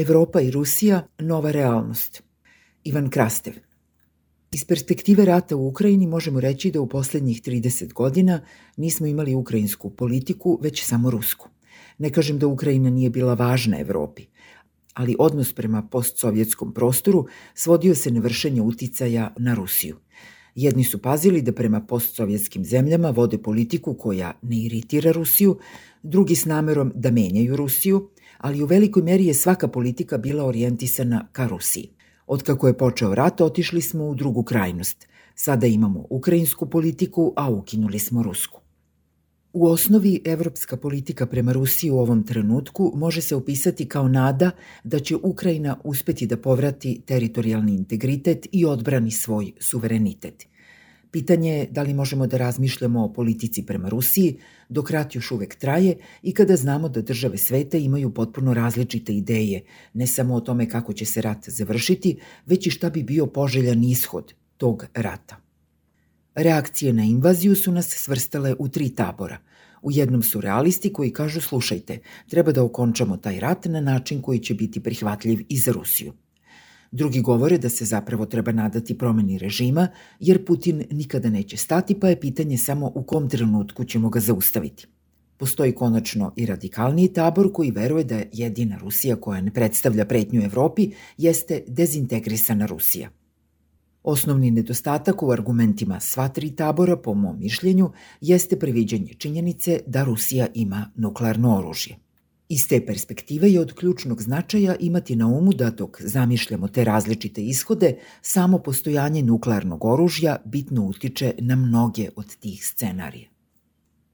Evropa i Rusija nova realnost. Ivan Krastev. Iz perspektive rata u Ukrajini možemo reći da u poslednjih 30 godina nismo imali ukrajinsku politiku, već samo rusku. Ne kažem da Ukrajina nije bila važna Evropi, ali odnos prema postsovjetskom prostoru svodio se na vršenje uticaja na Rusiju. Jedni su pazili da prema postsovjetskim zemljama vode politiku koja ne iritira Rusiju, drugi s namerom da menjaju Rusiju, ali u velikoj meri je svaka politika bila orijentisana ka Rusiji. Otkako je počeo rat, otišli smo u drugu krajnost. Sada imamo ukrajinsku politiku, a ukinuli smo rusku. U osnovi, evropska politika prema Rusiji u ovom trenutku može se opisati kao nada da će Ukrajina uspeti da povrati teritorijalni integritet i odbrani svoj suverenitet. Pitanje je da li možemo da razmišljamo o politici prema Rusiji dok rat još uvek traje i kada znamo da države sveta imaju potpuno različite ideje, ne samo o tome kako će se rat završiti, već i šta bi bio poželjan ishod tog rata. Reakcije na invaziju su nas svrstale u tri tabora. U jednom su realisti koji kažu slušajte, treba da okončamo taj rat na način koji će biti prihvatljiv i za Rusiju. Drugi govore da se zapravo treba nadati promeni režima, jer Putin nikada neće stati, pa je pitanje samo u kom trenutku ćemo ga zaustaviti. Postoji konačno i radikalniji tabor koji veruje da jedina Rusija koja ne predstavlja pretnju Evropi jeste dezintegrisana Rusija. Osnovni nedostatak u argumentima sva tri tabora, po mom mišljenju, jeste previđanje činjenice da Rusija ima nuklearno oružje. Iz te perspektive je od ključnog značaja imati na umu da dok zamišljamo te različite ishode, samo postojanje nuklearnog oružja bitno utiče na mnoge od tih scenarija.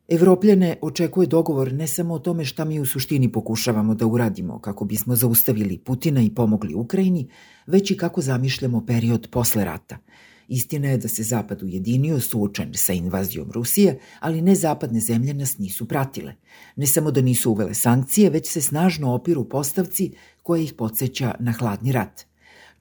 Evropljane očekuje dogovor ne samo o tome šta mi u suštini pokušavamo da uradimo kako bismo zaustavili Putina i pomogli Ukrajini, već i kako zamišljamo period posle rata – Istina je da se Zapad ujedinio suočen sa invazijom Rusije, ali ne zapadne zemlje nas nisu pratile. Ne samo da nisu uvele sankcije, već se snažno opiru postavci koja ih podsjeća na hladni rat.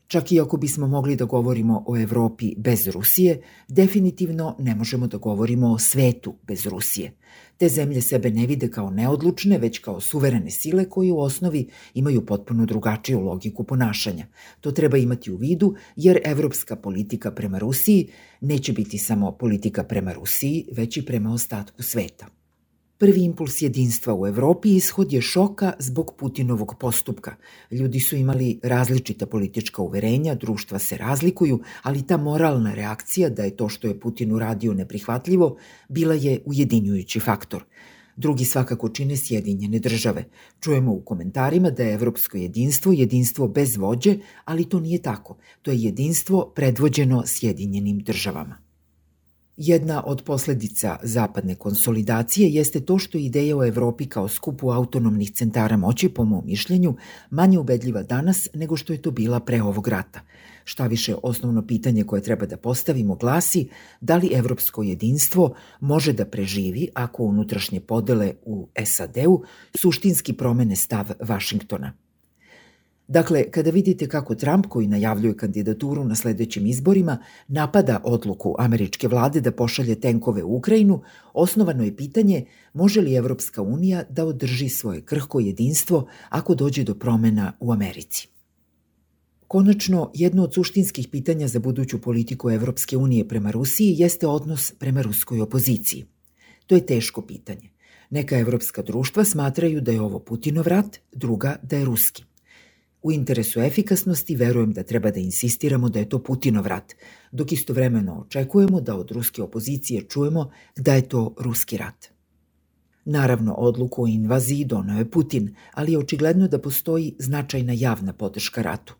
Čak i ako bismo mogli da govorimo o Evropi bez Rusije, definitivno ne možemo da govorimo o svetu bez Rusije. Te zemlje sebe ne vide kao neodlučne, već kao suverene sile koje u osnovi imaju potpuno drugačiju logiku ponašanja. To treba imati u vidu jer evropska politika prema Rusiji neće biti samo politika prema Rusiji, već i prema ostatku sveta. Prvi impuls jedinstva u Evropi ishod je šoka zbog Putinovog postupka. Ljudi su imali različita politička uverenja, društva se razlikuju, ali ta moralna reakcija da je to što je Putin uradio neprihvatljivo, bila je ujedinjujući faktor. Drugi svakako čine Sjedinjene države. Čujemo u komentarima da je evropsko jedinstvo jedinstvo bez vođe, ali to nije tako. To je jedinstvo predvođeno Sjedinjenim državama. Jedna od posledica zapadne konsolidacije jeste to što ideja o Evropi kao skupu autonomnih centara moći, po mom mišljenju, manje ubedljiva danas nego što je to bila pre ovog rata. Šta više, osnovno pitanje koje treba da postavimo glasi da li evropsko jedinstvo može da preživi ako unutrašnje podele u SAD-u suštinski promene stav Vašingtona – Dakle, kada vidite kako Trump, koji najavljuje kandidaturu na sledećim izborima, napada odluku američke vlade da pošalje tenkove u Ukrajinu, osnovano je pitanje može li Evropska unija da održi svoje krhko jedinstvo ako dođe do promena u Americi. Konačno, jedno od suštinskih pitanja za buduću politiku Evropske unije prema Rusiji jeste odnos prema ruskoj opoziciji. To je teško pitanje. Neka evropska društva smatraju da je ovo Putinov rat, druga da je ruski. U interesu efikasnosti verujem da treba da insistiramo da je to Putinov rat, dok istovremeno očekujemo da od ruske opozicije čujemo da je to ruski rat. Naravno, odluku o invaziji donao je Putin, ali je očigledno da postoji značajna javna podrška ratu.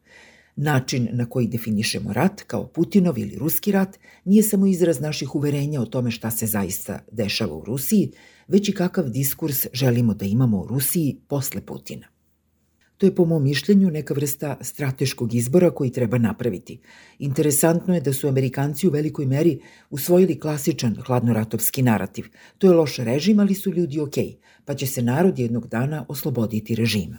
Način na koji definišemo rat, kao Putinov ili ruski rat, nije samo izraz naših uverenja o tome šta se zaista dešava u Rusiji, već i kakav diskurs želimo da imamo u Rusiji posle Putina. To je po mom mišljenju neka vrsta strateškog izbora koji treba napraviti. Interesantno je da su Amerikanci u velikoj meri usvojili klasičan hladnoratovski narativ. To je loš režim, ali su ljudi ok, pa će se narod jednog dana osloboditi režima.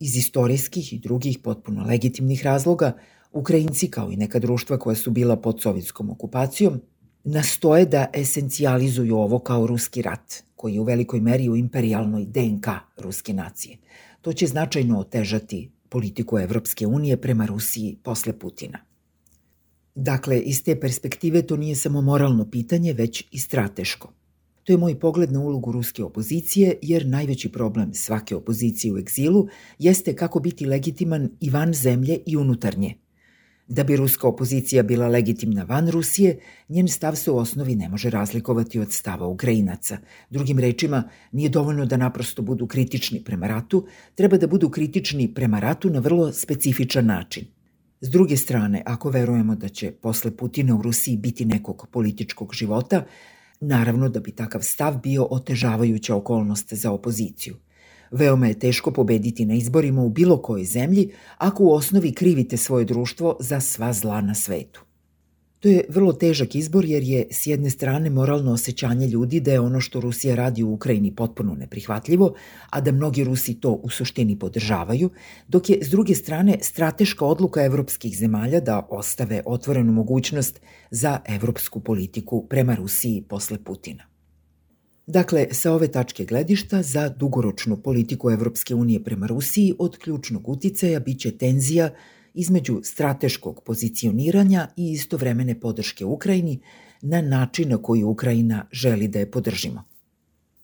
Iz istorijskih i drugih potpuno legitimnih razloga, Ukrajinci, kao i neka društva koja su bila pod sovjetskom okupacijom, nastoje da esencijalizuju ovo kao ruski rat, koji je u velikoj meri u imperialnoj DNK ruske nacije. To će značajno otežati politiku Evropske unije prema Rusiji posle Putina. Dakle, iz te perspektive to nije samo moralno pitanje, već i strateško. To je moj pogled na ulogu ruske opozicije, jer najveći problem svake opozicije u egzilu jeste kako biti legitiman i van zemlje i unutar nje. Da bi ruska opozicija bila legitimna van Rusije, njen stav se u osnovi ne može razlikovati od stava Ukrajinaca. Drugim rečima, nije dovoljno da naprosto budu kritični prema ratu, treba da budu kritični prema ratu na vrlo specifičan način. S druge strane, ako verujemo da će posle Putina u Rusiji biti nekog političkog života, naravno da bi takav stav bio otežavajuća okolnost za opoziciju. Veoma je teško pobediti na izborima u bilo kojoj zemlji ako u osnovi krivite svoje društvo za sva zla na svetu. To je vrlo težak izbor jer je s jedne strane moralno osjećanje ljudi da je ono što Rusija radi u Ukrajini potpuno neprihvatljivo, a da mnogi Rusi to u suštini podržavaju, dok je s druge strane strateška odluka evropskih zemalja da ostave otvorenu mogućnost za evropsku politiku prema Rusiji posle Putina. Dakle, sa ove tačke gledišta za dugoročnu politiku Evropske unije prema Rusiji od ključnog uticaja biće tenzija između strateškog pozicioniranja i istovremene podrške Ukrajini na način na koji Ukrajina želi da je podržimo.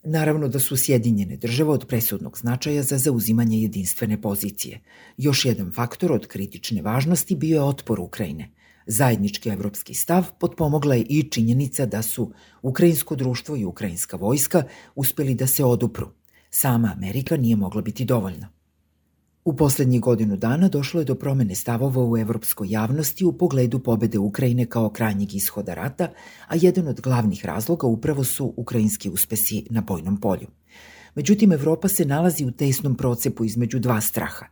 Naravno da su Sjedinjene države od presudnog značaja za zauzimanje jedinstvene pozicije. Još jedan faktor od kritične važnosti bio je otpor Ukrajine. Zajednički evropski stav potpomogla je i činjenica da su ukrajinsko društvo i ukrajinska vojska uspeli da se odupru. Sama Amerika nije mogla biti dovoljna. U poslednjih godinu dana došlo je do promene stavova u evropskoj javnosti u pogledu pobede Ukrajine kao krajnjeg ishoda rata, a jedan od glavnih razloga upravo su ukrajinski uspesi na bojnom polju. Međutim, Evropa se nalazi u tesnom procepu između dva straha.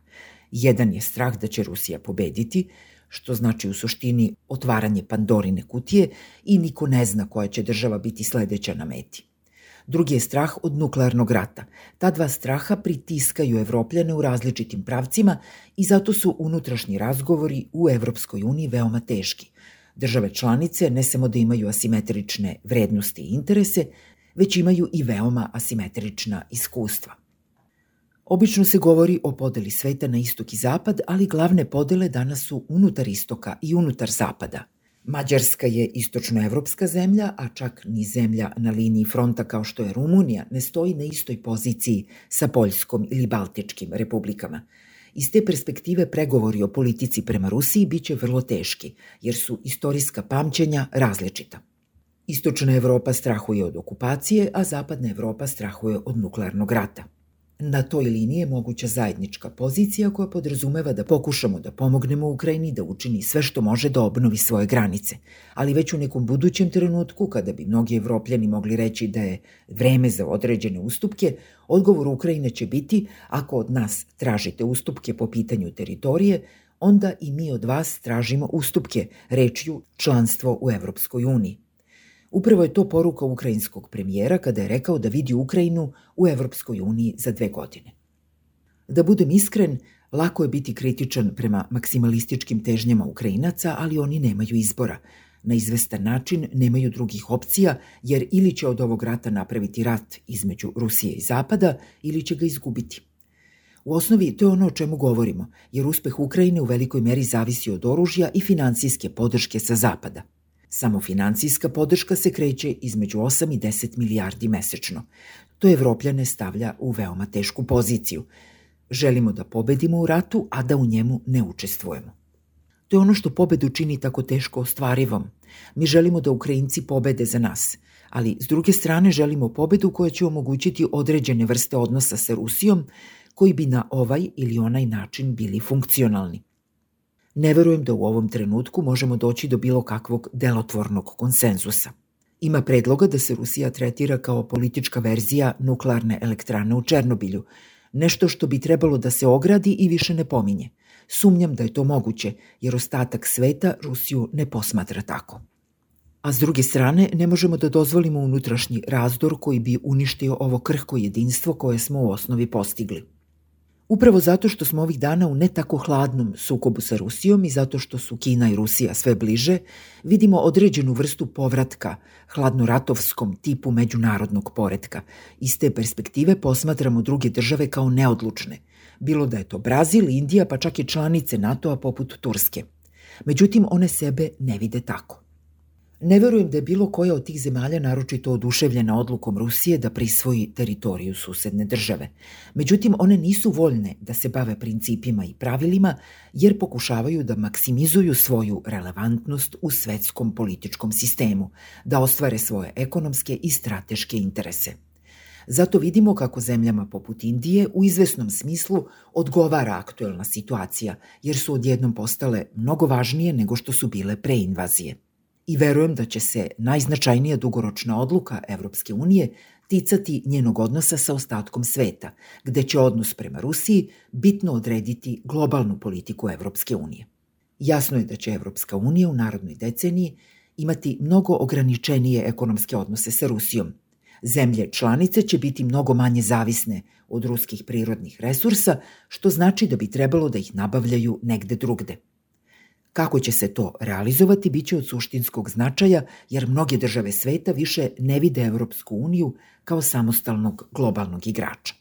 Jedan je strah da će Rusija pobediti, što znači u suštini otvaranje Pandorine kutije i niko ne zna koja će država biti sledeća na meti. Drugi je strah od nuklearnog rata. Ta dva straha pritiskaju Evropljane u različitim pravcima i zato su unutrašnji razgovori u Evropskoj uniji veoma teški. Države članice ne samo da imaju asimetrične vrednosti i interese, već imaju i veoma asimetrična iskustva. Obično se govori o podeli sveta na istok i zapad, ali glavne podele danas su unutar istoka i unutar zapada – Mađarska je istočnoevropska zemlja, a čak ni zemlja na liniji fronta kao što je Rumunija ne stoji na istoj poziciji sa Poljskom ili Baltičkim republikama. Iz te perspektive pregovori o politici prema Rusiji biće vrlo teški, jer su istorijska pamćenja različita. Istočna Evropa strahuje od okupacije, a zapadna Evropa strahuje od nuklearnog rata – Na toj liniji je moguća zajednička pozicija koja podrazumeva da pokušamo da pomognemo Ukrajini da učini sve što može da obnovi svoje granice. Ali već u nekom budućem trenutku, kada bi mnogi evropljani mogli reći da je vreme za određene ustupke, odgovor Ukrajine će biti ako od nas tražite ustupke po pitanju teritorije, onda i mi od vas tražimo ustupke, rečju članstvo u Evropskoj uniji. Upravo je to poruka ukrajinskog premijera kada je rekao da vidi Ukrajinu u Evropskoj uniji za dve godine. Da budem iskren, lako je biti kritičan prema maksimalističkim težnjama Ukrajinaca, ali oni nemaju izbora. Na izvestan način nemaju drugih opcija, jer ili će od ovog rata napraviti rat između Rusije i Zapada, ili će ga izgubiti. U osnovi to je ono o čemu govorimo, jer uspeh Ukrajine u velikoj meri zavisi od oružja i financijske podrške sa Zapada – Samo financijska podrška se kreće između 8 i 10 milijardi mesečno. To Evropljane stavlja u veoma tešku poziciju. Želimo da pobedimo u ratu, a da u njemu ne učestvujemo. To je ono što pobedu čini tako teško ostvarivom. Mi želimo da Ukrajinci pobede za nas, ali s druge strane želimo pobedu koja će omogućiti određene vrste odnosa sa Rusijom koji bi na ovaj ili onaj način bili funkcionalni. Ne verujem da u ovom trenutku možemo doći do bilo kakvog delotvornog konsenzusa. Ima predloga da se Rusija tretira kao politička verzija nuklearne elektrane u Černobilju, nešto što bi trebalo da se ogradi i više ne pominje. Sumnjam da je to moguće, jer ostatak sveta Rusiju ne posmatra tako. A s druge strane, ne možemo da dozvolimo unutrašnji razdor koji bi uništio ovo krhko jedinstvo koje smo u osnovi postigli. Upravo zato što smo ovih dana u ne tako hladnom sukobu sa Rusijom i zato što su Kina i Rusija sve bliže, vidimo određenu vrstu povratka hladnoratovskom tipu međunarodnog poredka. Iz te perspektive posmatramo druge države kao neodlučne. bilo da je to Brazil, Indija, pa čak i članice NATO-a poput Turske. Međutim, one sebe ne vide tako. Ne verujem da je bilo koja od tih zemalja naročito oduševljena odlukom Rusije da prisvoji teritoriju susedne države. Međutim, one nisu voljne da se bave principima i pravilima, jer pokušavaju da maksimizuju svoju relevantnost u svetskom političkom sistemu, da ostvare svoje ekonomske i strateške interese. Zato vidimo kako zemljama poput Indije u izvesnom smislu odgovara aktuelna situacija, jer su odjednom postale mnogo važnije nego što su bile pre invazije i verujem da će se najznačajnija dugoročna odluka Evropske unije ticati njenog odnosa sa ostatkom sveta, gde će odnos prema Rusiji bitno odrediti globalnu politiku Evropske unije. Jasno je da će Evropska unija u narodnoj deceniji imati mnogo ograničenije ekonomske odnose sa Rusijom. Zemlje članice će biti mnogo manje zavisne od ruskih prirodnih resursa, što znači da bi trebalo da ih nabavljaju negde drugde – Kako će se to realizovati biće od suštinskog značaja jer mnoge države sveta više ne vide Evropsku uniju kao samostalnog globalnog igrača.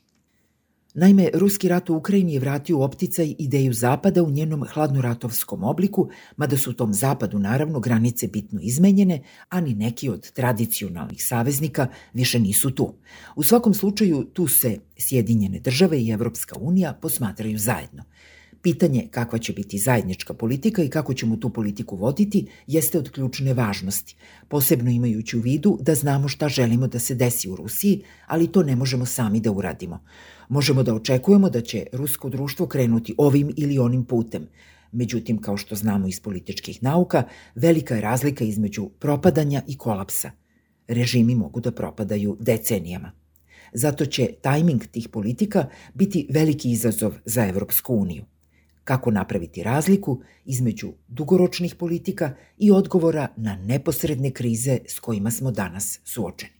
Naime, ruski rat u Ukrajini je vratio u opticaj ideju Zapada u njenom hladnoratovskom obliku, mada su u tom Zapadu naravno granice bitno izmenjene, a ni neki od tradicionalnih saveznika više nisu tu. U svakom slučaju tu se Sjedinjene države i Evropska unija posmatraju zajedno – Pitanje kakva će biti zajednička politika i kako ćemo tu politiku voditi jeste od ključne važnosti, posebno imajući u vidu da znamo šta želimo da se desi u Rusiji, ali to ne možemo sami da uradimo. Možemo da očekujemo da će rusko društvo krenuti ovim ili onim putem, Međutim, kao što znamo iz političkih nauka, velika je razlika između propadanja i kolapsa. Režimi mogu da propadaju decenijama. Zato će tajming tih politika biti veliki izazov za Evropsku uniju kako napraviti razliku između dugoročnih politika i odgovora na neposredne krize s kojima smo danas suočeni.